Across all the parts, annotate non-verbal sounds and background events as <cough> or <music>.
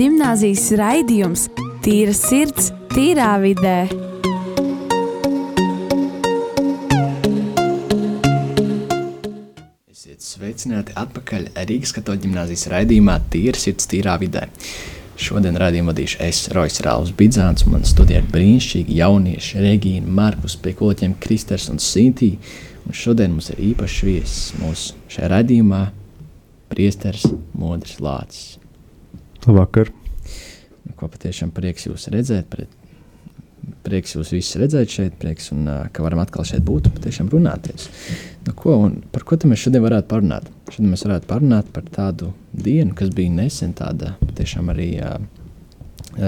gimnāzijas raidījums Tīra sirds, tīrā vidē. Esiet sveicināti atpakaļ Rīgas katoļu ģimnāzijas raidījumā Tīra sirds, tīrā vidē. Šodien raidījumu vadīšu es, Rojas Rāvs Bidzāns, un man studijā ir brīnišķīgi jaunieši Regīna, Markus, pie kolēģiem Kristers un Sintī. Un šodien mums ir īpašs viesis mūsu šajā raidījumā - priesteris Modris Lācis. Labvakar! Ko patiešām prieks jūs redzēt, prieks jūs visus redzēt šeit, prieks un uh, ka varam atkal šeit būt un patiešām runāties. Nu, ko, par ko mēs šodien varētu parunāt? Šodien mēs varētu parunāt par tādu dienu, kas bija nesen tāda patiešām arī, uh,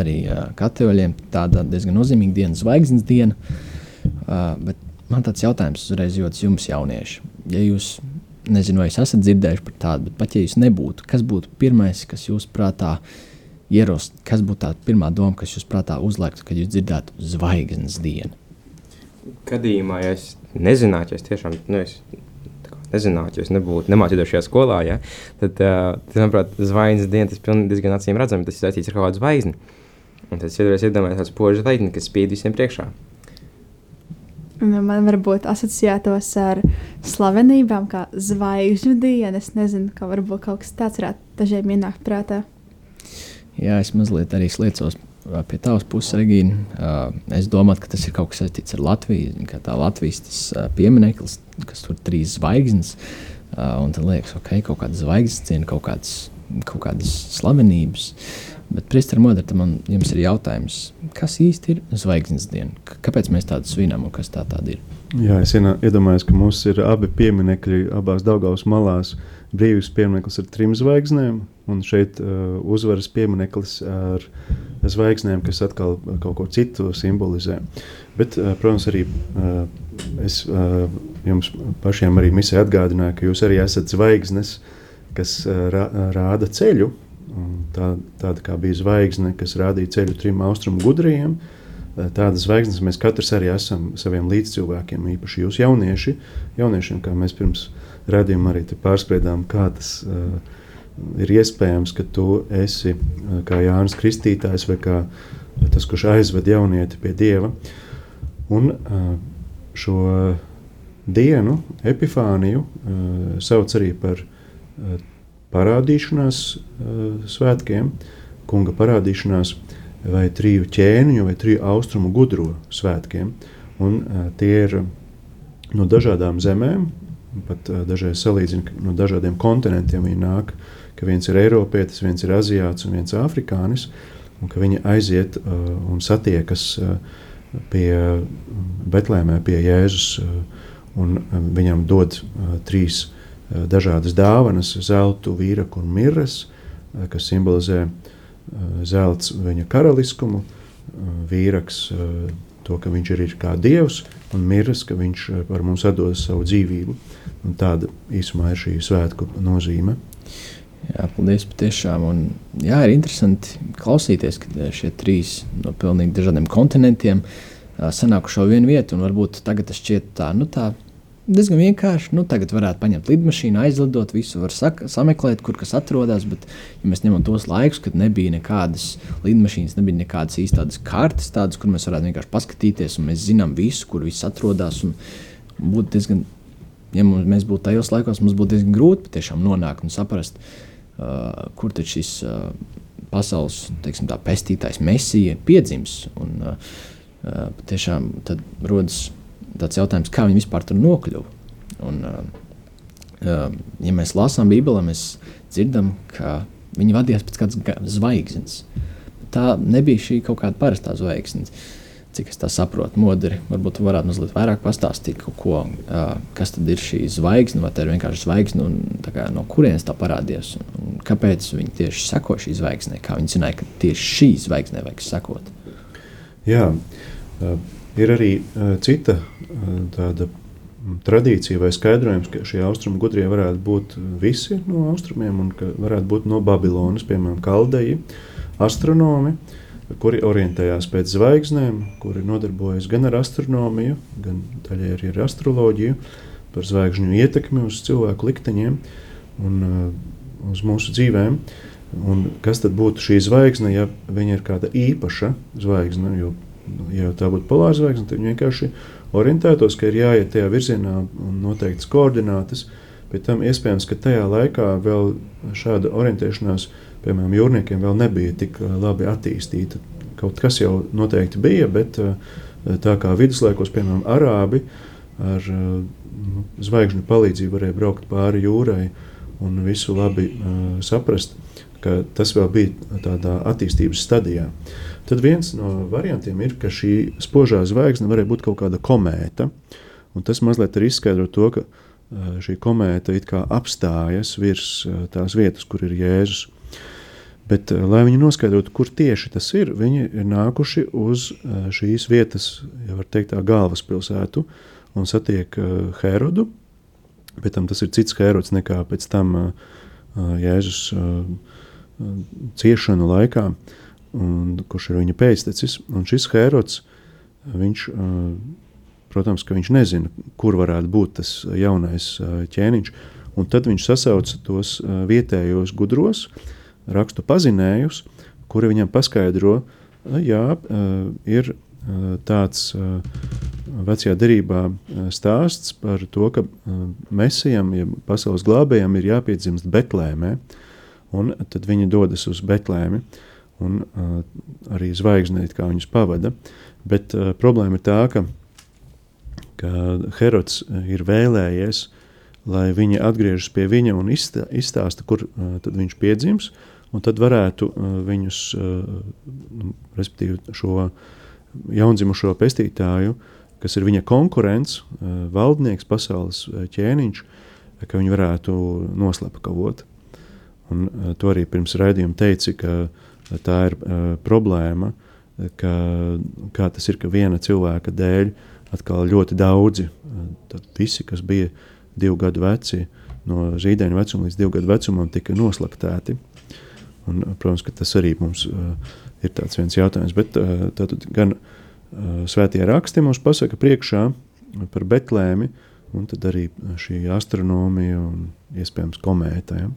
arī uh, katoļiem tāda diezgan nozīmīga diena, zvaigznes diena. Uh, bet man tāds jautājums uzreiz jūtas jums jaunieši. Ja jūs, nezinu, vai jūs esat dzirdējuši par tādu, bet pat ja jūs nebūtu, kas būtu pirmais, kas jūs prātā ierost, kas būtu tā pirmā doma, kas jūs prātā uzliektu, kad jūs dzirdētu zvaigznes dienu? Gadījumā, ja es nezinātu, ja es tiešām nu, es, tā kā nezinātu, ja es nebūtu nemācījušies šajā skolā, ja, tad, uh, tad, manuprāt, zvaigznes diena tas pilnīgi diezgan acīm redzami, tas ir saistīts ar kaut kādu zvaigzni. Un tad es iedomājos, tādu spožu zvaigzni, kas spīd visiem priekšā. Man varbūt asociētos ar slavenībām, kā zvaigžņu diena. Es nezinu, kā varbūt kaut kas tāds varētu dažiem ienākt prātā. Jā, es mazliet arī sliecos pie tavas puses, Regīna. Es domāju, ka tas ir kaut kas saistīts ar Latviju. kā Tā Latvijas piemineklis, kas tur ir trīs zvaigznes. Un tad liekas, ok, kaut kāda zvaigznes ciena, kaut, kāds, kaut kādas slavenības. Bet, Priester Modra, tad man jums ir jautājums, kas īsti ir zvaigznes diena? Kāpēc mēs tādu svinam un kas tā tāda ir? Jā, es iedomājos, ka mums ir abi pieminekļi abās Daugavas malās. Brīvības piemineklis ar trim zvaigznēm, un šeit uh, uzvaras piemineklis ar zvaigznēm, kas atkal kaut ko citu simbolizē. Bet, uh, protams, arī uh, es uh, jums pašiem arī misē atgādināju, ka jūs arī esat zvaigznes, kas uh, rā, rāda ceļu. Tā, tāda kā bija zvaigzne, kas rādīja ceļu trim austrumu gudriem. Eh, Tādas zvaigznes mēs katrs arī esam saviem līdzcilvēkiem, īpaši jūs jaunieši, jauniešiem, kā mēs pirms redzējuma arī te pārspriedām, kā tas uh, ir iespējams, ka tu esi uh, kā Jānis Kristītājs vai kā tas, kurš aizved jaunieti pie Dieva. Un uh, šo dienu, epifāniju, uh, sauc arī par uh, parādīšanās uh, svētkiem, kunga parādīšanās vai triju ķēniņu vai triju austrumu gudro svētkiem. Un, uh, tie ir no dažādām zemēm, pat uh, dažreiz salīdzina ka no dažādiem kontinentiem. Viņi nāk, ka viens ir Eiropietis, viens ir Aziāts un viens Afrikānis, un ka viņi aiziet uh, un satiekas uh, pie Betlēmē, pie Jēzus, uh, un um, viņam dod uh, trīs uh, dažādas dāvanas - zeltu, vīraku un mirres, uh, kas simbolizē uh, zelts viņa karaliskumu, uh, vīraks uh, to, ka viņš ir, ir kā dievs, un mirres, ka viņš uh, par mums atdos savu dzīvību. Un tāda īsumā ir šī svētku nozīme. Jā, paldies patiešām. Un, jā, ir interesanti klausīties, ka eh, šie trīs no pilnīgi dažādiem kontinentiem ā, sanākuši šo vienu vietu. un Varbūt tagad tas šķiet tā, nu, tā diezgan vienkārši. Nu, tagad varētu paņemt lidmašīnu, aizlidot, visu var sak, sameklēt, kur kas atrodas. Bet, ja mēs ņemam tos laikus, kad nebija nekādas lidmašīnas, nebija nekādas īstas kartes, tādas, kur mēs varētu vienkārši paskatīties, un mēs zinām visu, kur viss atrodas. Būtu diezgan, ja mums, mēs būtu tajos laikos, mums būtu diezgan grūti patiešām nonākt un saprast, uh, kur tad šis uh, pasaules teiksim, tā, pestītājs mesija ir piedzimis. Un, uh, uh, tiešām tad rodas tāds jautājums, kā viņi vispār tur nokļuva. Un, uh, uh, ja mēs lasām Bībelē, mēs dzirdam, ka viņi vadījās pēc kādas zvaigznes. Tā nebija šī kaut kāda parastā zvaigzne. Cik es tā saprotu, modri, varbūt jūs varētu mazliet vairāk pastāstīt, ko, uh, kas tad ir šī zvaigzne, vai tā ir vienkārši zvaigzne, un kā, no kurienes tā parādījās, un, un kāpēc viņi tieši seko šī zvaigznē, kā viņi zināja, ka tieši šī zvaigznē vajag sekot. Jā, uh, ir arī uh, cita uh, tāda tradīcija vai skaidrojums, ka šie austrumu gudrie varētu būt visi no austrumiem un ka varētu būt no Babilonas, piemēram, kaldeji, astronomi, kuri orientējās pēc zvaigznēm, kuri nodarbojas gan ar astronomiju, gan daļai arī ar astroloģiju, par zvaigžņu ietekmi uz cilvēku likteņiem un uh, uz mūsu dzīvēm. Un kas tad būtu šī zvaigzne, ja viņa ir kāda īpaša zvaigzne? Jo, ja tā būtu polāra zvaigzne, tad vienkārši orientētos, ka ir jāiet tajā virzienā un noteiktas koordinātas. Bet tam iespējams, ka tajā laikā vēl šāda orientēšanās, piemēram, jūrniekiem vēl nebija tik labi attīstīta. Kaut kas jau noteikti bija, bet tā kā viduslaikos, piemēram, arābi ar nu, zvaigžņu palīdzību varēja braukt pāri jūrai un visu labi uh, saprast, ka tas vēl bija tādā attīstības stadijā. Tad viens no variantiem ir, ka šī spožā zvaigzne varēja būt kaut kāda komēta. Tas mazliet arī izskaidro to, ka uh, šī komēta apstājas virs uh, tās vietas, kur ir Jēzus. Bet, uh, lai viņi noskaidrotu, kur tieši tas ir, viņi ir nākuši uz šīs vietas, ja var teikt, tā galvaspilsētu, un satiek Herodu. Bet tam tas ir cits Herods nekā pēc tam Jēzus ciešanu laikā, un, kurš ir viņa pēctecis. Un šis Herods, viņš, protams, ka viņš nezina, kur varētu būt tas jaunais ķēniņš, un tad viņš sasauca tos vietējos gudros, rakstu pazinējus, kuri viņam paskaidro, jā, ir tāds vecajā derībā stāsts par to, ka mesijam, ja pasaules glābējam, ir jāpiedzimst Betlēmē, un tad viņi dodas uz Betlēmi, un arī zvaigznīt, kā viņus pavada. Bet problēma ir tā, ka, ka Herods ir vēlējies, lai viņi atgriežas pie viņa un izstāsta, kur tad viņš piedzims, un tad varētu viņus, respektīvi šo jaundzimušo pestītāju, kas ir viņa konkurents, eh, valdnieks, pasaules ķēniņš, ka viņi varētu noslapkavot. Un eh, to arī pirms raidījuma teica, ka tā ir problēma, ka, kā tas ir, ka viena cilvēka dēļ atkal ļoti daudzi, tad visi, kas bija divu gadu veci, no zīdaiņa vecuma līdz divu gadu vecumam, tika noslaktēti. Un, protams, ka tas arī mums uh, ir tāds viens jautājums. Bet uh, tātad gan uh, svētie raksti mums pasaka priekšā par Betlēmi, un tad arī šī astronomija un iespējams komēta. Ja?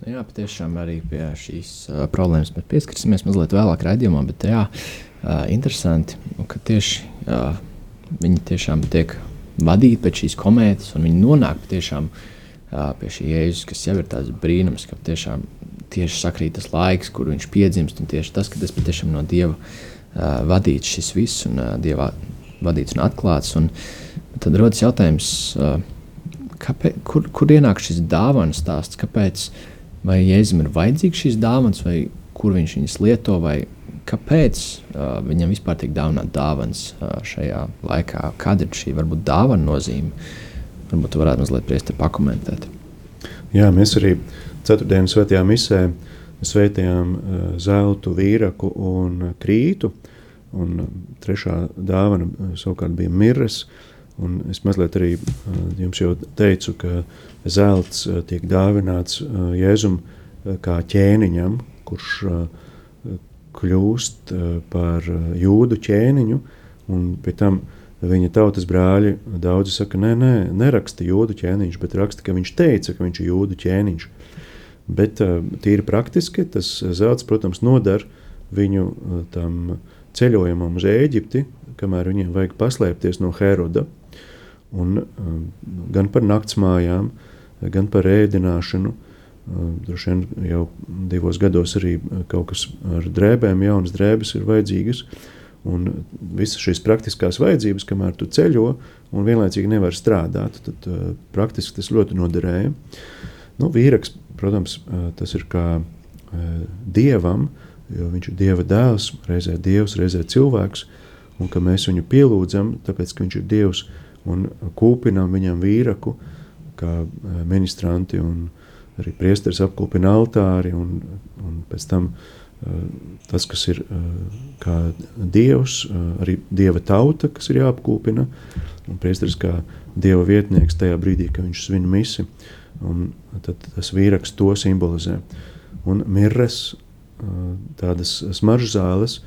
Nu jā, patiešām arī pie šīs uh, problēmas mēs pieskarsimies mazliet vēlāk raidījumā, bet jā, uh, interesanti, ka tieši uh, viņi tiešām tiek vadīti pēc šīs komētas, un viņi nonāk tiešām uh, pie šī jēzus, kas jau ir tāds brīnums, ka tiešām tieši sakrīt tas laiks, kur viņš piedzimst, un tieši tas, ka tas patiešām no Dieva uh, vadīts šis viss, un uh, Dieva vadīts un atklāts. Un, tad rodas jautājums, uh, kāpēc, kur, kur ienāk šis dāvana stāsts, kāpēc, vai Jēzum ir vajadzīgs šīs dāvanas, vai kur viņš viņas lieto, vai kāpēc uh, viņam vispār tiek dāvināta dāvāns uh, šajā laikā, kāda ir šī varbūt dāvana nozīme. Varbūt jūs varētu mazliet priesti pakomentēt. Jā, mēs arī uh, Ceturtdienas svētajā misē svētījām uh, zeltu, vīraku un krītu. Un trešā dāvana uh, savukārt bija mirres. Un es mazliet arī uh, jums jau teicu, ka zelts tiek dāvināts Jēzum kā ķēniņam, kurš kļūst par jūdu ķēniņu, un pie tam viņa tautas brāļi daudzi saka, nē, nē, neraksta jūdu ķēniņš, bet raksta, ka viņš teica, ka viņš ir jūdu ķēniņš. Bet eh, tīri praktiski tas zelts, protams, noder viņu eh, tam ceļojumam uz Eģipti, kamēr viņiem vajag paslēpties no Heroda. Un, eh, gan par naktsmājām, gan par ēdināšanu. Droši vien jau divos gados arī kaut kas ar drēbēm, jaunas drēbes ir vajadzīgas. Un visas šīs praktiskās vajadzības, kamēr tu ceļo un vienlaicīgi nevar strādāt, tad uh, praktiski tas ļoti noderēja. Nu, vīraks Protams, tas ir kā dievam, jo viņš ir dieva dēls, reizē dievs, reizē cilvēks, un ka mēs viņu pielūdzam, tāpēc ka viņš ir dievs un kūpinām viņam vīraku, kā ministranti un arī priesteris apkūpina altāri, un, un pēc tam tas, kas ir kā dievs, arī dieva tauta, kas ir jāapkūpina, un priesteris kā dieva vietnieks tajā brīdī, kad viņš svin misi. Un tad tas vīraks to simbolizē. Un mirres, tādas smaržas zāles,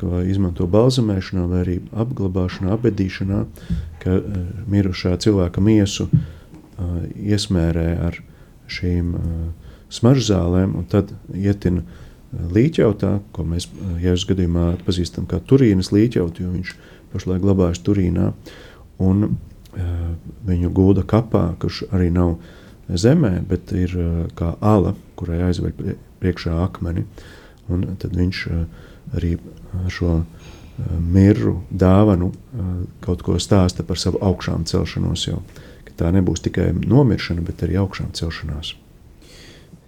ko izmanto balzamēšanā, vai arī apglabāšanā, apbedīšanā, ka mirušā cilvēka miesu iesmērē ar šīm smaržzālēm, un tad ietin līķautā, ko mēs Jēzus gadījumā atpazīstam kā Turīnas līķautu, jo viņš pašlaik glabājas Turīnā, un viņu gulda kapā, kurš arī nav zemē, bet ir kā ala, kurai aizveļ priekšā akmeni, un tad viņš arī šo mirru dāvanu kaut ko stāsta par savu augšām celšanos jau, tā nebūs tikai nomiršana, bet arī augšām celšanās.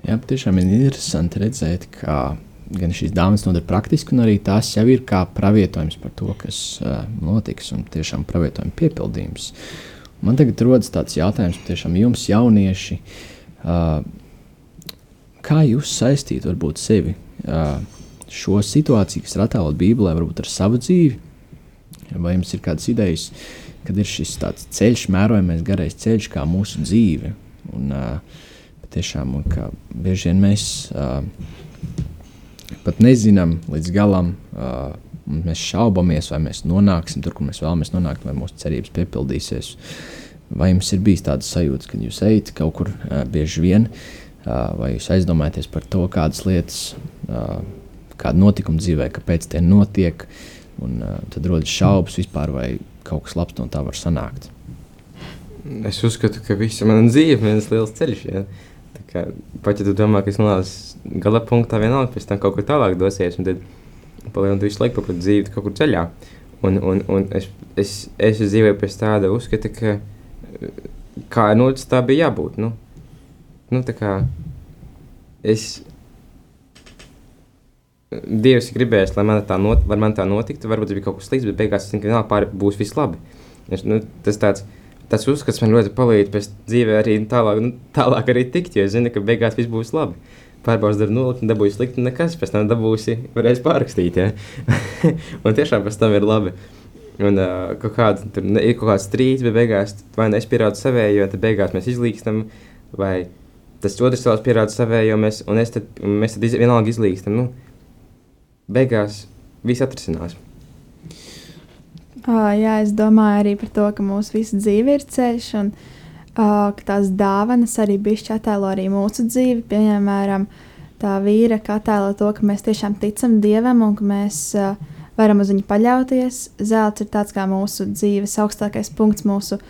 Jā, tiešām ir interesanti redzēt, ka gan šīs dāvanas nodara praktiski, gan arī tās jau ir kā pravietojums par to, kas notiks, un tiešām pravietojuma piepildījums. Man tagad rodas tāds jautājums, tiešām jums, jaunieši, kā jūs saistīt varbūt sevi uh, šo situāciju, kas ir attēlota Bībelē, varbūt ar savu dzīvi? Vai jums ir kādas idejas, kad ir šis ceļš, mērojamais garais ceļš, kā mūsu dzīve? Un, uh, tiešām, un kā bieži vien mēs uh, pat nezinām līdz galam. Uh, mēs šaubamies, vai mēs nonāksim tur, kur mēs vēlamies nonākt, vai mūsu cerības piepildīsies. Vai jums ir bijis tāds sajūta, ka jūs ejat kaut kur uh, bieži vien, uh, vai jūs aizdomājaties par to, kādas lietas, uh, kāda notikuma dzīvē, kāpēc tie notiek, un uh, tad rodas šaubas vispār, vai kaut kas labs no tā var sanākt. Es uzskatu, ka visa mana dzīve ir viens liels ceļš. Ja? Kā, pat ja tu domā, ka es nonācu gala punktā, vienalga pēc tam kaut kur tālāk dosies, un tad palielināt visu laiku kaut kur dzīvi kaut kur ceļā. Un, un, un es, es, es dzīvoju pēc tāda uzskata, ka kā ir noticis, tā bija jābūt. Nu, nu, tā kā es Dievs gribēs, lai man tā, not, lai man tā notiktu. Varbūt tas bija kaut kas slikts, bet beigās es zinu, ka būs viss labi. Es, nu, tas tāds, tas uzskats man ļoti palīdz pēc dzīvē arī tālāk, nu, tālāk arī tikt, jo es zinu, ka beigās viss būs labi. Pārbaudīs darbu nolikt, un dabūsi slikti, nekas, pēc tam dabūsi, varēs pārrakstīt, ja? <laughs> un tiešām pēc tam ir labi. Un uh, kaut kāda, tur ir kaut kāds strīds, bet beigās vai nu es pierādu savējo, tad beigās mēs izlīkstam, vai tas otrs cilvēks pierāda savējo, mēs, un, tad, un mēs tad iz, vienalga izlīkstam. Nu, beigās viss atrisinās. Uh, jā, es domāju arī par to, ka mūsu visa dzīve ir ceļš, un uh, ka tās dāvanas arī bišķi attēlo arī mūsu dzīvi. Piemēram, tā vīra, attēlo to, ka mēs tiešām ticam Dievam un ka mēs uh, varam uz viņu paļauties. Zelts ir tāds kā mūsu dzīves augstākais punkts, mūsu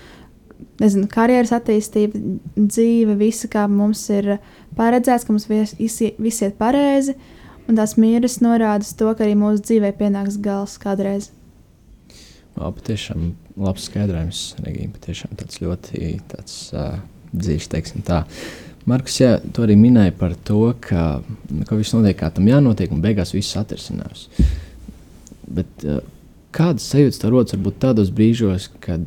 nezinu, karjeras attīstība, dzīve, visa kā mums ir paredzēts, ka mums viss iet pareizi. Un tās mīras norāda to, ka arī mūsu dzīvē pienāks gals kādreiz. Jā, patiešām labs skaidrojums. Regīna patiešām tāds ļoti tāds, uh, dzīves, teiksim tā. Markus, jā, tu arī minēji par to, ka, ka viss notiek kā tam jānotiek, un beigās viss atrisinās. Bet uh, kādas sajūtas tev rodas varbūt tādos brīžos, kad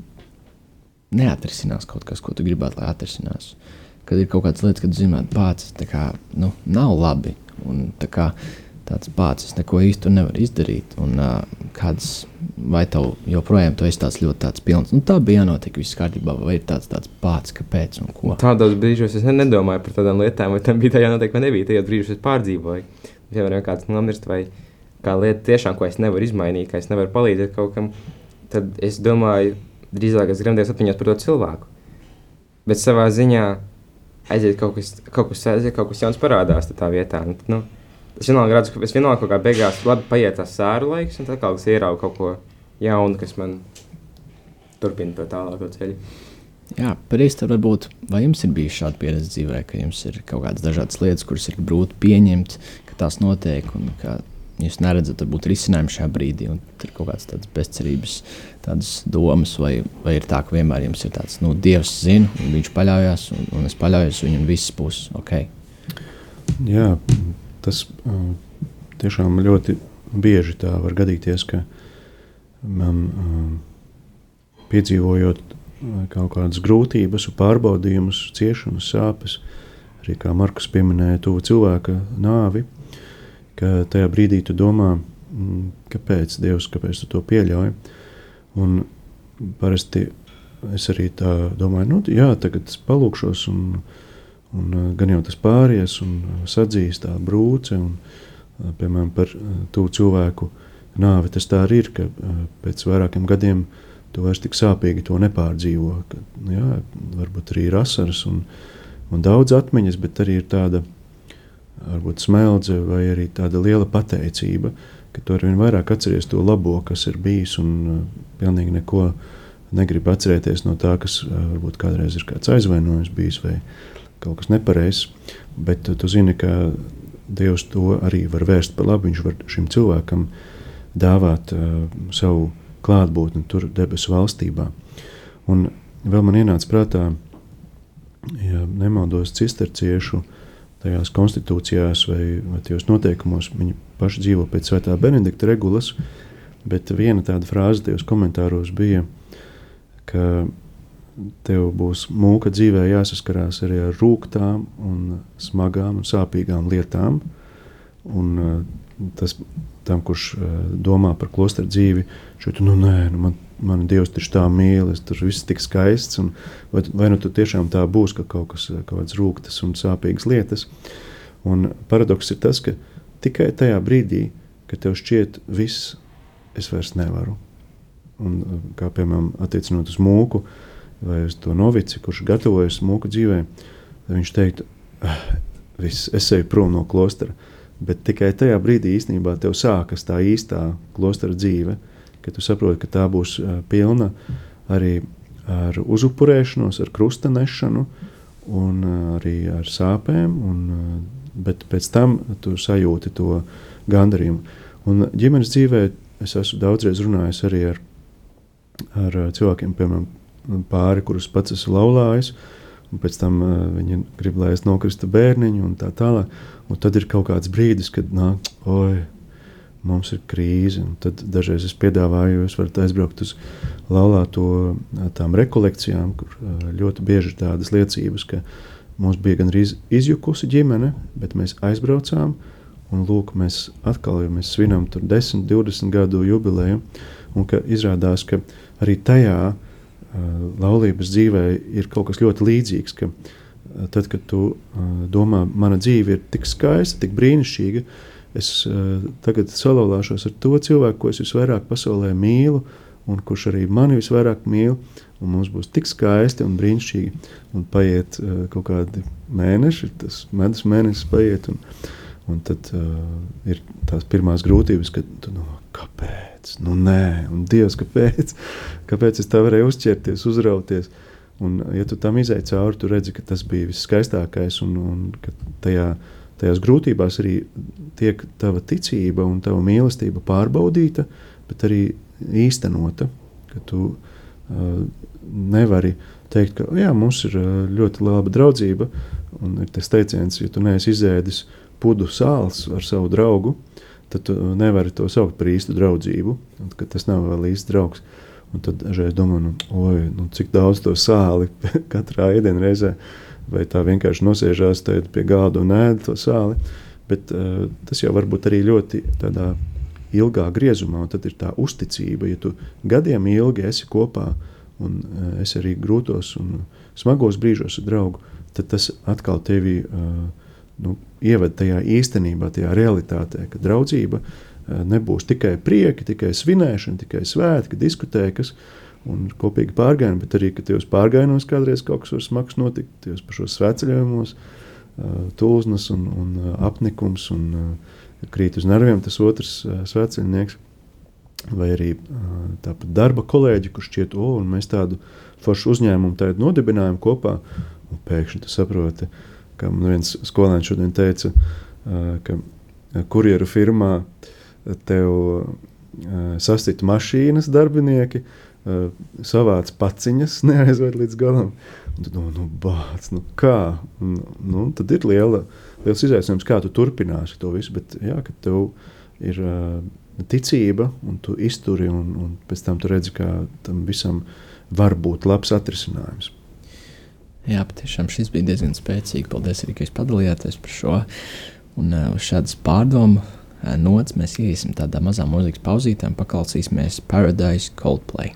neatrisinās kaut kas, ko tu gribētu, lai atrisinās? Kad ir kaut kādas lietas, kad zināt, pats kā, nu, nav labi. Un, tā kā, tāds pats, neko īsti nevaru izdarīt. Un, uh, kāds, vai tev joprojām tu esi tāds ļoti tāds pilns? Nu, tā bija jānotiek viss kārtībā, vai ir tāds, tāds pats, kāpēc un ko. Tādos brīžos es nedomāju par tādām lietām, vai tam bija tā jānotiek, vai nebija. Tajos brīžos es pārdzīvoju. Piemēram, kāds nomirst, vai kā lieta tiešām, ko es nevaru izmainīt, ka es nevaru palīdzēt kaut kam, tad es domāju, drīzāk es gribēju atmiņās par to cilvēku. Bet savā ziņā aiziet kaut kas, kaut kas, aiziet, kaut kas jauns parādās tā vietā. Nu, nu, Es vienalga redzu, ka es vienalga kaut kā beigās labi paiet tas sēru laiks, un tad kā es ieraugu kaut ko jaunu, kas man turpina to tālāko ceļu. Jā, pareizi. Varbūt vai jums ir bijusi šāda pieredze dzīvē, ka jums ir kaut kādas dažādas lietas, kuras ir grūti pieņemt, ka tās notiek un ka jūs neredzat, varbūt risinājumu šajā brīdī, un ir kaut kādas tādas bezcerības, tādas domas, vai, vai ir tā, ka vienmēr jums ir tāds, nu, Dievs zina, un viņš paļaujas, un, un es paļaujos viņu, un viss būs ok. Jā, tas tiešām ļoti bieži tā var gadīties, ka man piedzīvojot kaut kādas grūtības, pārbaudījumus, ciešanas, sāpes, arī kā Markus pieminēja, tuvu cilvēka nāvi, ka tajā brīdī tu domā, mm, kāpēc Dievs, kāpēc tu to pieļauj. Un parasti es arī tā domāju, nu, jā, tagad es palūkšos un, Un, uh, gan jau tas pāries un sadzīs tā brūce, un, uh, piemēram, par to cilvēku nāvi tas tā arī ir, ka pēc vairākiem gadiem tu vairs tik sāpīgi to nepārdzīvo. Ka, nu jā, varbūt arī ir asaras un, un daudz atmiņas, bet arī ir tāda varbūt smeldze vai arī tāda liela pateicība, ka tu arvien vairāk atceries to labo, kas ir bijis un uh, pilnīgi neko negribi atcerēties no tā, kas uh, varbūt kādreiz ir kāds aizvainojums bijis vai kaut kas nepareizs, bet uh, tu zini, ka Dievs to arī var vērst par labu, viņš var šim cilvēkam dāvāt uh, savu klātbūtni tur debesu valstībā. Un vēl man ienāca prātā, ja nemaldos cisterciešu uh, tajās konstitūcijās vai, vai tajos noteikumos. Viņi paši dzīvo pēc svētā Benedikta regulas, bet viena tāda frāze tajos komentāros bija, ka tev būs mūka dzīvē jāsaskarās arī ar rūkstošām, smagām un sāpīgām lietām. Un, uh, tas tam, kurš uh, domā par klosteru dzīvi, šeit, nu, nē, nu, man mani Dievs taču tā mīl, es tur viss tik skaists. Un, vai, vai nu tur tiešām tā būs, ka kaut kas kādas rūktas un sāpīgas lietas. Un paradoks ir tas, ka tikai tajā brīdī, kad tev šķiet viss, es vairs nevaru. Un, kā piemēram, attiecinot uz mūku vai uz to novici, kurš gatavojas mūku dzīvē, viņš teiktu, ah, viss, es eju prom no klostera. Bet tikai tajā brīdī īstenībā tev sākas tā īstā klostera dzīve, ka tu saproti, ka tā būs pilna arī ar uzupurēšanos, ar krusta nešanu un arī ar sāpēm, un, bet pēc tam tu sajūti to gandarījumu. Un ģimenes dzīvē es esmu daudzreiz runājis arī ar, ar cilvēkiem, piemēram, pāri, kurus pats esmu laulājis, un pēc tam uh, viņi grib, lai es nokristu bērniņu un tā tālāk. Un tad ir kaut kāds brīdis, kad nāk, oi, mums ir krīze. Tad dažreiz es piedāvāju, jūs varat aizbraukt uz laulāto tām rekolekcijām, kur ļoti bieži ir tādas liecības, ka mums bija gandrīz izjukusi ģimene, bet mēs aizbraucām. Un lūk, mēs atkal ja mēs svinam 10, 20 gadu jubileju, un ka izrādās, ka arī tajā uh, laulības dzīvē ir kaut kas ļoti līdzīgs. Ka, uh, tad, kad tu uh, domā, mana dzīve ir tik skaista, tik brīnišķīga, uh, es uh, tagad salauzāšos ar to cilvēku, ko es visvairāk pasaulē mīlu, un kurš arī mani visvairāk mīl. Mums būs tik skaisti un brīnišķīgi. Un paiet uh, kaut kādi mēneši, tas medus mēnesis paiet. Un, un tad uh, ir tās pirmās grūtības, kad tu no kāpēc? Nu, nē, un Dievs, kāpēc? <laughs> Kāpēc es tā varēju uzķerties, uzrauties? Un, ja tu tam izai cauri, tu redzi, ka tas bija viss skaistākais un, un ka tajā tajā tajās grūtībās arī tiek tava ticība un tava mīlestība pārbaudīta, bet arī īstenota. Ka tu uh, nevari teikt, ka jā, mums ir ļoti laba draudzība, un ir tas teiciens, ja tu neesi izēdis pudu sāls ar savu draugu, tad tu nevari to saukt par īstu draudzību, un, tas nav vēl īsts draugs. Un tad dažreiz domā, nu, oi, nu, cik daudz to sāli <laughs> katrā ēdienreizē reizē vai tā vienkārši nosēžās pie gāda un ēda to sāli. Bet uh, tas jau var būt arī ļoti tādā ilgā griezumā, un tad ir tā uzticība. Ja tu gadiem ilgi esi kopā un uh, esi arī grūtos un smagos brīžos ar draugu, tad tas atkal tevi uh, nu, ieved tajā īstenībā, tajā realitātē, ka draudzība uh, nebūs tikai prieki, tikai svinēšana, tikai svētki, diskutēkas, un kopīgi pārgājieni, bet arī, ka tajos pārgājienos kādreiz kaut kas smags notikt, tajos pašos svētceļojumos, tūznas un, un apnikums un krīt uz nerviem tas otrs svētceļnieks. Vai arī tāpat darba kolēģi, kurš šķiet, o, un mēs tādu foršu uzņēmumu tādu nodibinājām kopā, un pēkšņi tu saproti, ka man viens skolēns šodien teica, ka kurjeru firmā tev sasita mašīnas darbinieki, uh, uh, savāc paciņas, <laughs> neaizved līdz galam. Un tad, nu, nu, bāc, nu kā? Un, nu, tad ir liela, liels izaicinājums, kā tu turpināsi to visu. Bet, jā, kad tev ir uh, ticība, un tu izturi, un, un pēc tam tu redzi, ka tam visam var būt labs atrisinājums. Jā, patiešām šis bija diezgan spēcīgs. Paldies, arī, ka jūs padalījāties par šo. Un uh, šādas pārdomu uh, nots mēs iesim tādā mazā mūzikas pauzītē un paklausīsimies Paradise Coldplay.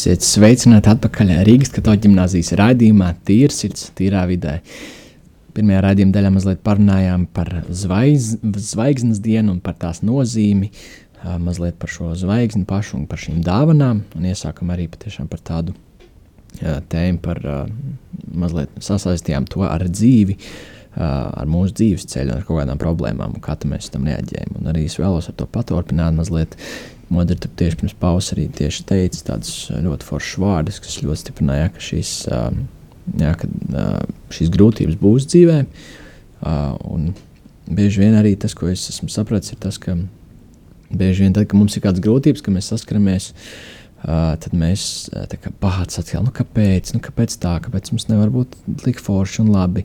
Esiet sveicināti atpakaļ Rīgas katoļu ģimnāzijas raidījumā Tīra sirds, tīrā vidē. Pirmajā raidījuma daļā mazliet parunājām par zvaigz, zvaigznes dienu un par tās nozīmi, mazliet par šo zvaigzni pašu un par šīm dāvanām, un iesākam arī patiešām par tādu tēmu par mazliet sasaistījām to ar dzīvi, ar mūsu dzīves ceļu un ar kaut kādām problēmām, un kā mēs tam reaģējam. Un arī es vēlos ar to paturpināt mazliet. Modri tur tieši pirms pauzes arī teica tādus ļoti foršus vārdus, kas ļoti stiprināja, ka šīs, ā, jā, ka, ā, šīs grūtības būs dzīvē. ā, Un bieži vien arī tas, ko es esmu sapratis, ir tas, ka bieži vien tad, kad mums ir kādas grūtības, kad mēs saskaramies, tad mēs pats atkal, nu kāpēc, nu kāpēc tā, kāpēc mums nevar būt tik forši un labi.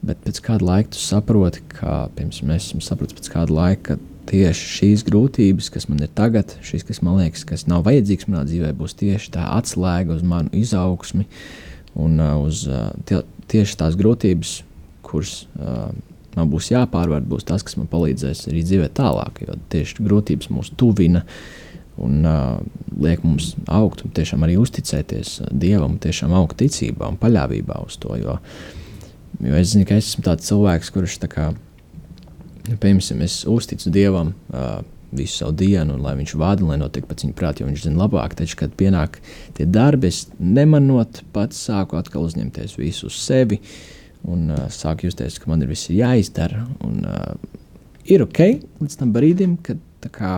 Bet pēc kāda laika tu saproti, ka pirms mēs esam sapratuši pēc kāda laika, ka tieši šīs grūtības, kas man ir tagad, šīs, kas man liekas, kas nav vajadzīgas manā dzīvē, būs tieši tā atslēga uz manu izaugsmi un uh, uz uh, tie, tieši tās grūtības, kuras uh, man būs jāpārvar, būs tas, kas man palīdzēs arī dzīvē tālāk. Jo tieši grūtības mūs tuvina un uh, liek mums augt un tiešām arī uzticēties Dievam, tiešām augt ticībā un paļāvībā uz to. Jo, jo es zinu, ka es esmu tāds cilvēks, kurš tā kā Piemēram, es uzticu Dievam uh, visu savu dienu, un lai viņš vada, lai notiek pēc viņa prāta, jo viņš zina labāk. Taču, kad pienāk tie darbi, es nemanot, pats sāku atkal uzņemties visu uz sevi un uh, sāku justies, ka man ir viss jāizdara. Un, uh, ir ok līdz tam brīdim, kad, kā,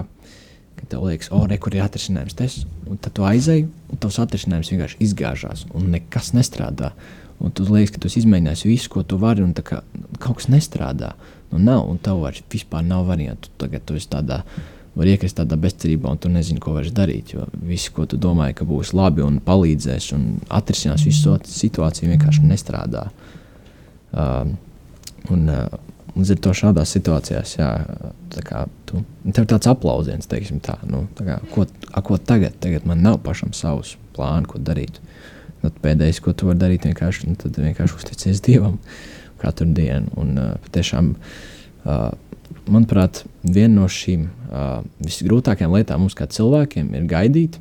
kad tev liekas, o, re, kur ir atrisinājums tas, un tad tu aizēji, un tavs atrisinājums vienkārši izgāžās, un nekas nestrādā. Un tu liekas, ka tu esi izmēģinājis visu, ko tu vari, un kā, kaut kas nestrādā. Nu, nav, un tev vairs vispār nav variantu. Tagad tu esi tādā, var iekrist tādā bezcerībā, un tu nezini, ko vairs darīt. Jo viss, ko tu domāji, ka būs labi un palīdzēs un atrisinās visu situāciju, vienkārši nestrādā. Um, un, uh, Līdz ar to šādās situācijās, jā, kā, tu, tev tāds aplausiens, teiksim, tā, nu, tā kā, ko, a, ko tagad, tagad man nav pašam savs plāns, ko darīt. Nu, pēdējais, ko tu vari darīt, vienkārši, nu, vienkārši uzticies Dievam katru dienu. Un, uh, patiešām, uh, manuprāt, viena no šīm uh, visgrūtākajām lietām mums kā cilvēkiem ir gaidīt.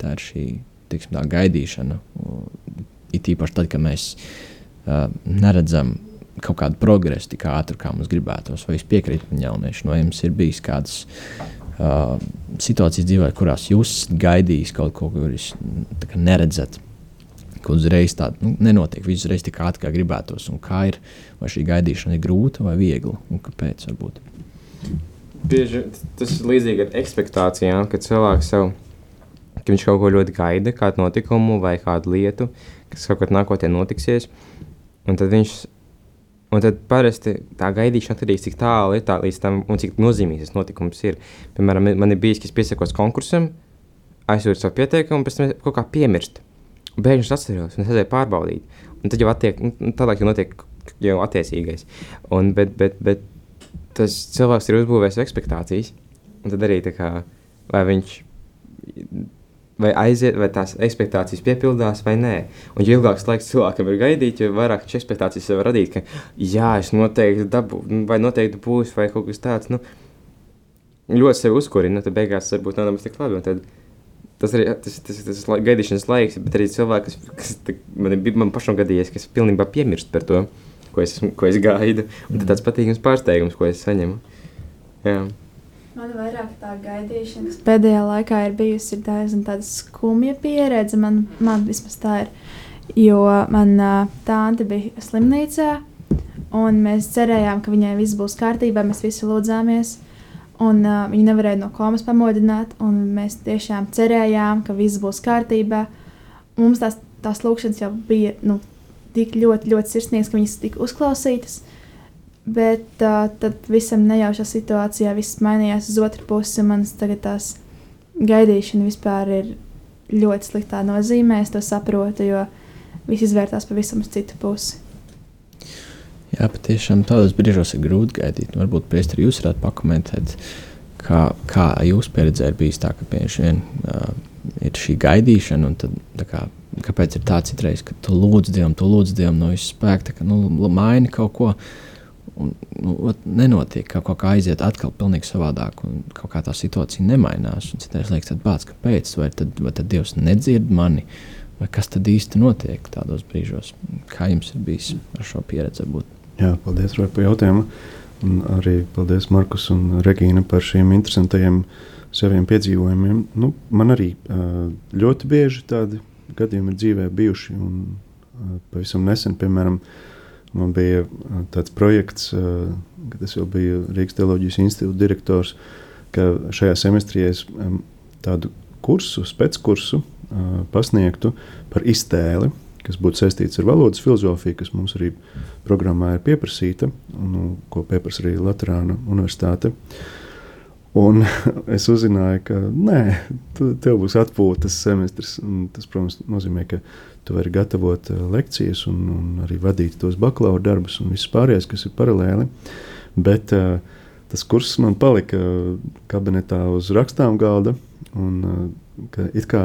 Tā ir šī tiksim, tā, gaidīšana. Uh, it īpaši tad, kad mēs uh, neredzam kaut kādu progresu tik ātri, kā mums gribētos. Vai es piekrītu man jaunieši, no jums ir bijis kādas uh, situācijas dzīvē, kurās jūs esat gaidījis kaut ko, ko jūs neredzat. Ka uzreiz tā nu, nenotiek, viss uzreiz tik ātri, kā gribētos. Un kā ir, vai šī gaidīšana ir grūta vai viegla, un kāpēc? Varbūt? Bieži tas ir līdzīgi ar expectācijām, kad cilvēks sev, ka viņš kaut ko ļoti gaida, kādu notikumu vai kādu lietu, kas kaut kad nākotnē notiksies. Un tad viņš Un tad parasti tā gaidīšana atkarīgs, cik tālu ir tā līdz tam un cik nozīmīgs tas notikums ir. Piemēram, man ir bijis, ka es piesakos konkursam, aizsūtu savu pieteikumu, pēc tam kaut kā piemirst. Bēgļus atceros, un es aizēju pārbaudīt. Un tad jau attiek, nu, tālāk jau notiek jau attiecīgais. Un, bet, bet, bet tas cilvēks ir uzbūvējis expectācijas, un tad arī tā kā, vai viņš vai aiziet, vai tās expectācijas piepildās vai nē. Un jo ilgāks laiks cilvēkam ir gaidīt, jo vairāk šīs expectācijas var radīt, ka jā, es noteikti dabūšu, vai noteikti būs, vai kaut kas tāds. Nu, ļoti sevi uzkurina, tad beigās varbūt nav nemaz tik labi. Tad, tas ir tas, tas, tas, tas gaidīšanas laiks, bet arī cilvēks, kas, kas tā, man, man pašam gadījies, kas pilnībā piemirst par to, ko es, ko es gaidu. Un tad tāds patīkams pārsteigums, ko es saņemu. Jā. Man vairāk tā gaidīšana, kas pēdējā laikā ir bijusi, ir diezgan skumja pieredze. Man, man vismaz tā ir. Jo manā tante bija slimnīcā, un mēs cerējām, ka viņai viss būs kārtībā. Mēs visi lūdzāmies, un uh, viņa nevarēja no komas pamodināt. Mēs tiešām cerējām, ka viss būs kārtībā. Mums tās, tās lūkšanas jau bija nu, tik ļoti, ļoti sirsnīgas, ka viņas tika uzklausītas. Bet uh, tad visam nejaušā situācijā viss mainījās uz otru pusi. Manas tagad tās gaidīšana vispār ir ļoti sliktā nozīmē. Es to saprotu, jo viss izvērtās pavisam uz citu pusi. Jā, patiešām tādos brīžos ir grūti gaidīt. Varbūt priestri jūs varētu pakomentēt, kā, kā jūs pieredzē ir bijis tā, ka pieši vien uh, ir šī gaidīšana un tad, kā, kāpēc ir tā citreiz, ka tu lūdz Dievam, tu lūdz Dievam no visas spēka, ka nu, maini kaut ko. Un, nu, nenotiek, ka kaut kā aiziet atkal pilnīgi savādāk, un kaut kā tā situācija nemainās. Citreiz liekas, bāc, kāpēc? Vai tad, vai tad Dievs nedzird mani, vai kas tad īsti notiek tādos brīžos? Kā jums ir bijis ar šo pieredzi? Būt? Jā, paldies Roja, par jautājumu. Un arī paldies Markus un Regīna par šiem interesantajiem saviem piedzīvojumiem. Nu, man arī ļoti bieži tādi gadījumi ir dzīvē bijuši. Un, pavisam nesen, piemēram, Man bija tāds projekts, kad es jau biju Rīgas Teoloģijas institūta direktors, ka šajā semestrī es tādu kursu, spēckursu pasniegtu par iztēli, kas būtu saistīts ar valodas filozofiju, kas mums arī programmā ir pieprasīta, un nu, ko pieprasa arī Latvijas Universitāte. Un <laughs> es uzzināju, ka nē, tev būs atpūtas semestris. Tas, protams, nozīmē, ka Tu vari gatavot uh, lekcijas un, un arī vadīt tos bakalaura darbus un viss pārējais, kas ir paralēli. Bet uh, tas kurs man palika kabinetā uz rakstām galda. Un, uh, it kā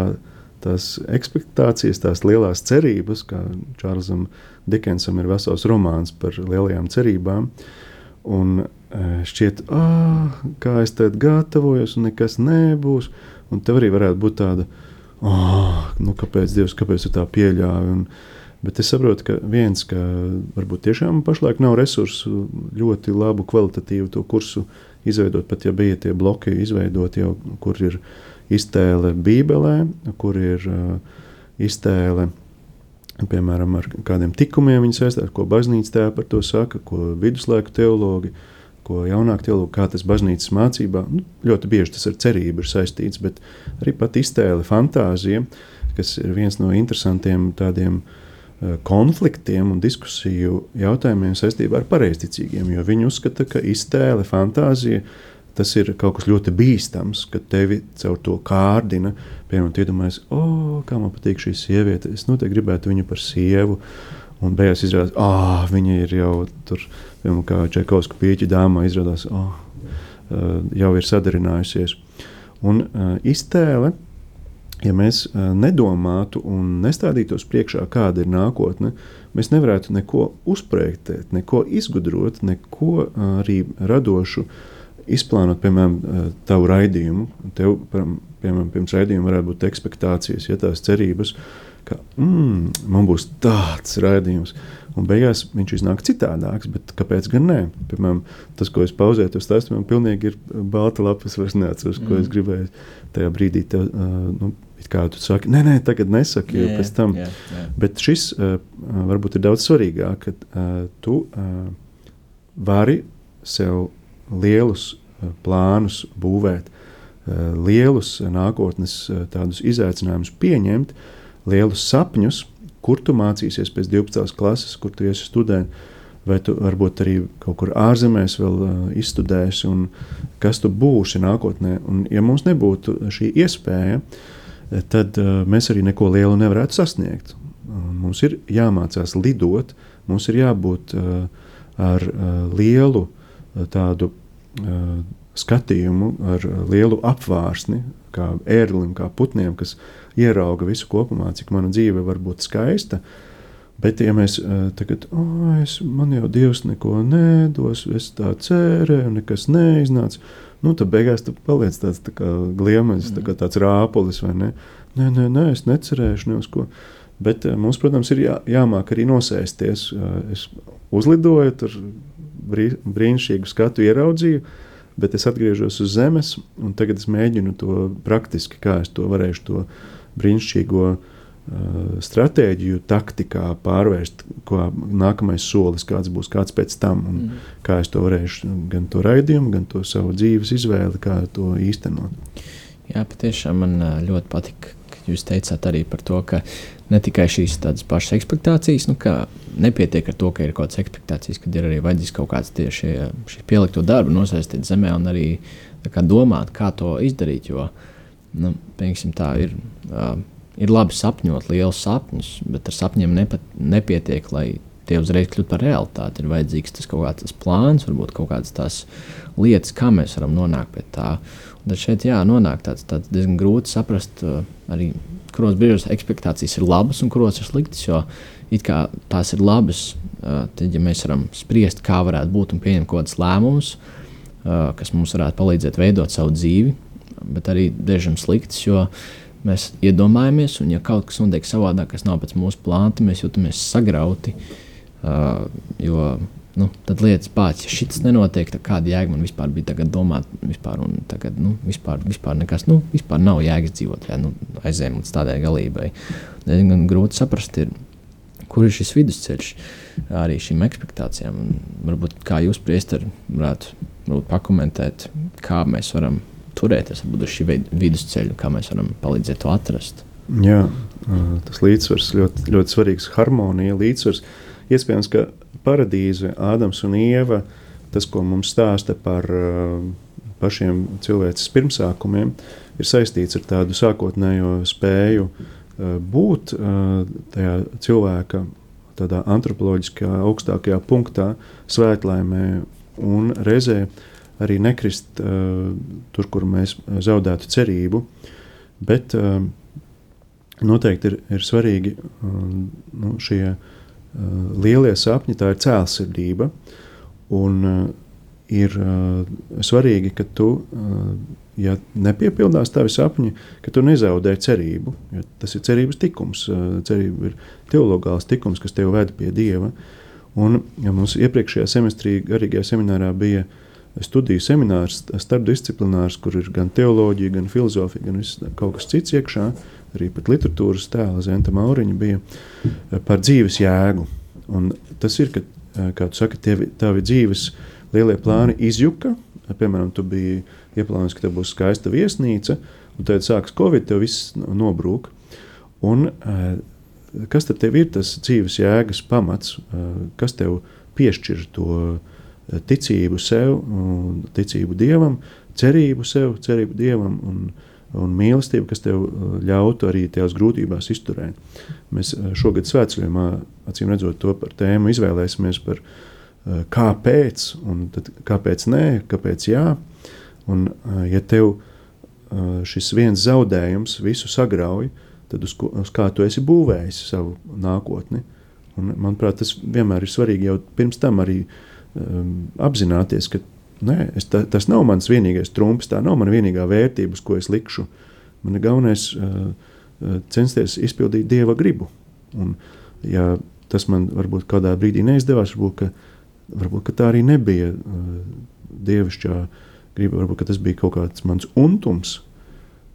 tās expectācijas, tās lielās cerības, kā Čārlzam Dikensam ir vesels romāns par lielajām cerībām. Un uh, šķiet, ah, kā es tad gatavojos, un nekas nebūs. Un tev arī varētu būt tāda oh, nu, kāpēc Dievs kāpēc tā pieļāva. Un, bet es saprotu, ka viens, ka varbūt tiešām pašlaik nav resursu ļoti labu, kvalitatīvu to kursu izveidot, pat ja bija tie bloki izveidoti jau, kur ir iztēle Bībelē, kur ir uh, iztēle. Piemēram, ar kādiem tikumiem viņi saistās, ko baznīca tā par to saka, ko viduslaiku teologi ko jaunāk teologi, kā tas baznīcas mācībā, nu, ļoti bieži tas ar cerību ir saistīts, bet arī pat iztēle, fantāzija, kas ir viens no interesantiem tādiem uh, konfliktiem un diskusiju jautājumiem saistībā ar pareizticīgiem, jo viņi uzskata, ka iztēle, fantāzija, tas ir kaut kas ļoti bīstams, ka tevi caur to kārdina. Piemēram, iedomājies, o, oh, kā man patīk šī sieviete, es noteikti gribētu viņu par sievu. Un beigās izrādās, ka oh, viņa ir jau tur, piemēram, kā Čekovska pieķa dāmā. Izrādās, oh, jau ir sadarinājusies. Un iztēle, ja mēs nedomātu un nestādītos priekšā, kāda ir nākotne, mēs nevarētu neko uzprojektēt, neko izgudrot, neko arī radošu izplānot, piemēram, tavu raidījumu. Tev, piemēram, pirms raidījuma varētu būt expectācijas, ja tās cerības, ka mm, man būs tāds raidījums. Un beigās viņš iznāk citādāks, bet kāpēc gan ne? Piemēram, tas, ko es pauzēju, tas tas man pilnīgi ir balta lapa. Es vairs neatceros, ko mm. es gribēju tajā brīdī. Te, uh, nu, Kā tu saki, nē, nē, tagad nesaki, jo pēc tam. Jā, jā. Bet šis uh, varbūt ir daudz svarīgāk, ka uh, tu uh, vari sev lielus uh, plānus būvēt, uh, lielus nākotnes uh, tādus izaicinājumus pieņemt, lielus sapņus, kur tu mācīsies pēc 12. klases, kur tu esi students, vai tu varbūt arī kaut kur ārzemēs vēl uh, izstudēsi, un kas tu būsi nākotnē. Un, ja mums nebūtu šī iespēja, tad uh, mēs arī neko lielu nevarētu sasniegt. Mums ir jāmācās lidot, mums ir jābūt uh, ar uh, lielu uh, tādu uh, skatījumu, ar lielu apvārsni, kā ērglim, kā putniem, kas ierauga visu kopumā, cik mana dzīve var būt skaista. Bet, ja mēs uh, tagad, oh, es, man jau Dievs neko nedos, es tā cerēju, nekas neiznāca, nu, tad beigās tu paliec tāds tā kā gliemežs, tā kā mm. tāds rāpulis, vai ne? Nē, nē, nē, es necerēšu ne uz ko. Bet uh, mums, protams, ir jā, jāmāk arī nosēsties. Uh, es uzlidoju, tur brī, brīnišķīgu skatu ieraudzīju, bet es atgriežos uz zemes, un tagad es mēģinu to praktiski, kā es to varēšu to brīnišķīgo uh, stratēģiju, taktikā pārvērst, ko nākamais solis, kāds būs kāds pēc tam, un mm. kā es to varēšu gan to raidījumu, gan to savu dzīves izvēli, kā to īstenot. Jā, patiešām man ļoti patika, ka jūs teicāt arī par to, ka ne tikai šīs tādas pašas expectācijas, nu, ka nepietiek ar to, ka ir kaut kādas expectācijas, kad ir arī vajadzīgs kaut kāds tieši šī pielikto darbu nosaistīt zemē un arī kā domāt, kā to izdarīt. Jo, nu, piemēram, tā ir. Uh, ir labi sapņot lielus sapņus, bet ar sapņiem nepat, nepietiek, lai tie uzreiz kļūtu par realitāti. Ir vajadzīgs tas kaut kāds plāns, varbūt kaut kādas tās lietas, kā mēs varam nonākt pie tā. Un tad šeit jā, nonāk tāds, tāds diezgan grūti saprast, uh, arī kuros brīžos expectācijas ir labas un kuros ir sliktas. Jo it kā tās ir labas, tad ja mēs varam spriest, kā varētu būt un pieņemt kaut kādus lēmumus, kas mums varētu palīdzēt veidot savu dzīvi bet arī dažiem slikts, jo mēs iedomājamies, un ja kaut kas notiek savādāk, kas nav pēc mūsu plāna, mēs jūtamies sagrauti. Jo nu, tad lietas pats, ja šis nenotiek, tad kāda jēga man vispār bija domāt, vispār, un tagad nu, vispār, vispār nekas, nu, vispār nav jēgas dzīvot, ja nu, aizējām līdz tādai galībai. Diezgan grūti saprast, ir, kur ir šis vidusceļš arī šīm expectācijām. Un varbūt kā jūs, priesteri, varētu, varētu pakomentēt, kā mēs varam turēties uz šī vidusceļa, kā mēs varam palīdzēt to atrast. Jā, tas līdzsvars ļoti, ļoti svarīgs. Harmonija, līdzsvars. Iespējams, ka paradīze, Ādams un Ieva, tas, ko mums stāsta par pašiem cilvēces pirmsākumiem, ir saistīts ar tādu sākotnējo spēju būt tajā cilvēka tādā antropoloģiskā augstākajā punktā, svētlaimē un reizē arī nekrist uh, tur, kur mēs zaudētu cerību. Bet uh, noteikti ir, ir svarīgi uh, nu, šie lielie sapņi, tā ir cēlsirdība. Un, uh, ir uh, svarīgi, ka tu, uh, ja nepiepildās tavi sapņi, ka tu nezaudē cerību. Tas ir cerības tikums, uh, cerība ir teologāls tikums, kas tev ved pie Dieva. Un, ja mums iepriekšējā semestrī garīgajā seminārā bija uh, studiju seminārs, starpdisciplinārs, kur ir gan teoloģija, gan filozofija, gan viss, kaut kas cits iekšā. Arī pat literatūras tēla Zenta Mauriņa bija eh, par dzīves jēgu. Un tas ir, ka, eh, kā tu saki, tie, tavi dzīves lielie plāni izjuka. Piemēram, tu biji ieplānojis, ka tev būs skaista viesnīca, un tad sākas Covid, tev viss nobrūk. Un, eh, kas tad ir tas dzīves jēgas pamats, kas tev piešķir to ticību sev, ticību dievam, cerību sev, cerību dievam un, un mīlestību, kas tev uh, ļautu arī tajās grūtībās izturēt. Mēs uh, šogad svētceļojumā, acīm redzot, to par tēmu izvēlēsimies par uh, kāpēc, un kāpēc nē, kāpēc jā. Un, ja tev šis viens zaudējums visu sagrauj, tad uz, ko, uz kā tu esi būvējis savu nākotni. Un, manuprāt, tas vienmēr ir svarīgi jau pirms tam arī um, apzināties, ka nē, es, ta, tas nav mans vienīgais trumps, tā nav mana vienīgā vērtība, uz ko es likšu. Man ir galvenais uh, censties izpildīt dieva gribu. Un, ja tas man varbūt kādā brīdī neizdevās, varbūt, ka, varbūt ka tā arī nebija uh, dievišķā griba, varbūt tas bija kaut kāds mans untums.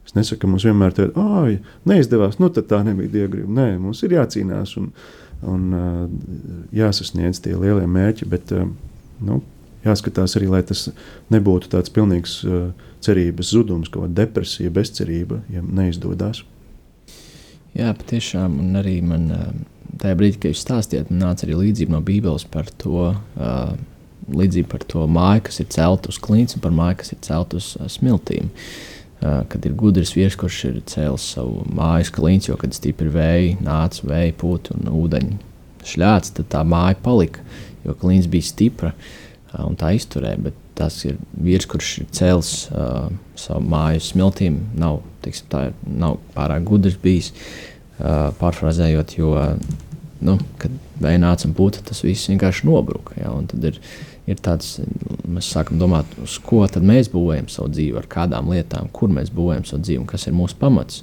Es nesaku, ka mums vienmēr ir tā, ah, neizdevās, nu tad tā nebija dieva griba. Nē, mums ir jācīnās un, un uh, jāsasniedz tie lielie mērķi, bet uh, nu, jāskatās arī, lai tas nebūtu tāds pilnīgs uh, cerības zudums, kā depresija, bezcerība, ja neizdodas. Jā, patiešām, un arī man tajā brīdī, kad jūs stāstījāt, man nāca arī līdzība no Bībeles par to. Uh, Līdzība par to māju, kas ir celta uz klints, un par māju, kas ir celta uz uh, smiltīm. Uh, kad ir gudrs vīrs, kurš ir cēlis savu mājas klints, jo kad stipri vēji nāca, vēja pūta un ūdeņi šļāts, tad tā māja palika, jo klints bija stipra uh, un tā izturēja. Bet tas ir vīrs, kurš ir cēlis uh, savu māju smiltīm, nav, tiksim, tā, nav pārāk gudrs bijis. Uh, pārfrāzējot, jo nu, kad vēja un puta, tas viss vienkārši nobruka. Ja, tad ir, ir tāds, mēs sākam domāt, uz ko mēs būvējam savu dzīvi, ar kādām lietām, kur mēs būvējam savu dzīvi un kas ir mūsu pamats.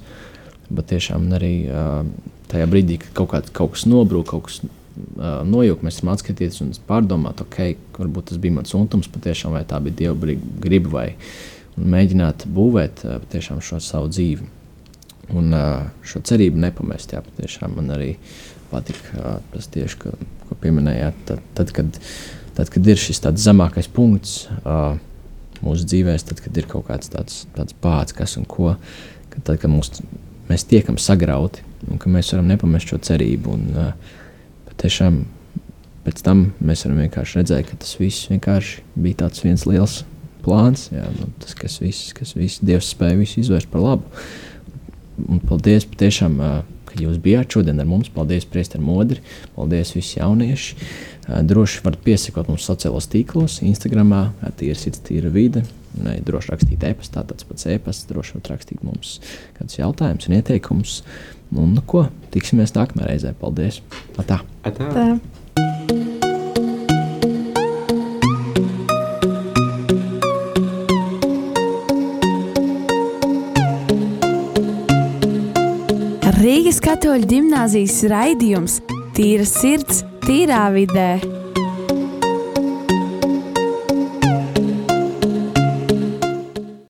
Bet tiešām arī uh, tajā brīdī, kad kaut, kā, kaut kas nobrūk, kaut kas uh, nojūta, mēs varam atskatīties un pārdomāt, ok, varbūt tas bija mans untums, patiešām, vai tā bija dieva griba, vai mēģināt būvēt uh, šo savu dzīvi. Un uh, šo cerību nepamest, jā, patiešām man arī patika tas tieši, ka, ko pieminējāt. Tad, tad, kad, tad, kad ir šis zemākais punkts uh, mūsu dzīvēm, tad, kad ir kaut kāds tāds, tāds pāts, kas un ko, kad, tad, kad mūs, mēs tiekam sagrauti un ka mēs varam nepamest šo cerību. Un, uh, patiešām pēc tam mēs varam vienkārši redzēt, ka tas viss vienkārši bija tāds viens liels plāns. Jā, nu, tas, kas viss, kas viss Dievs spēja visu izvērst par labu. Un paldies patiešām. Ka jūs bijāt šodien ar mums. Paldies, Priester Modri, paldies visi jaunieši. Droši varat piesakot mums sociālos tīklos, Instagram, tīra sirds, tīra vide. Ne, droši rakstīt e-pastā, tāds pats e-pasts, droši varat rakstīt mums kādus jautājumus un ieteikumus. Un, nu, ko, tiksimies nākamajā reizē. Paldies! Atā. Atā. Tā. Rīgas katoļu gimnāzijas raidījums Tīra sirds, tīrā vidē.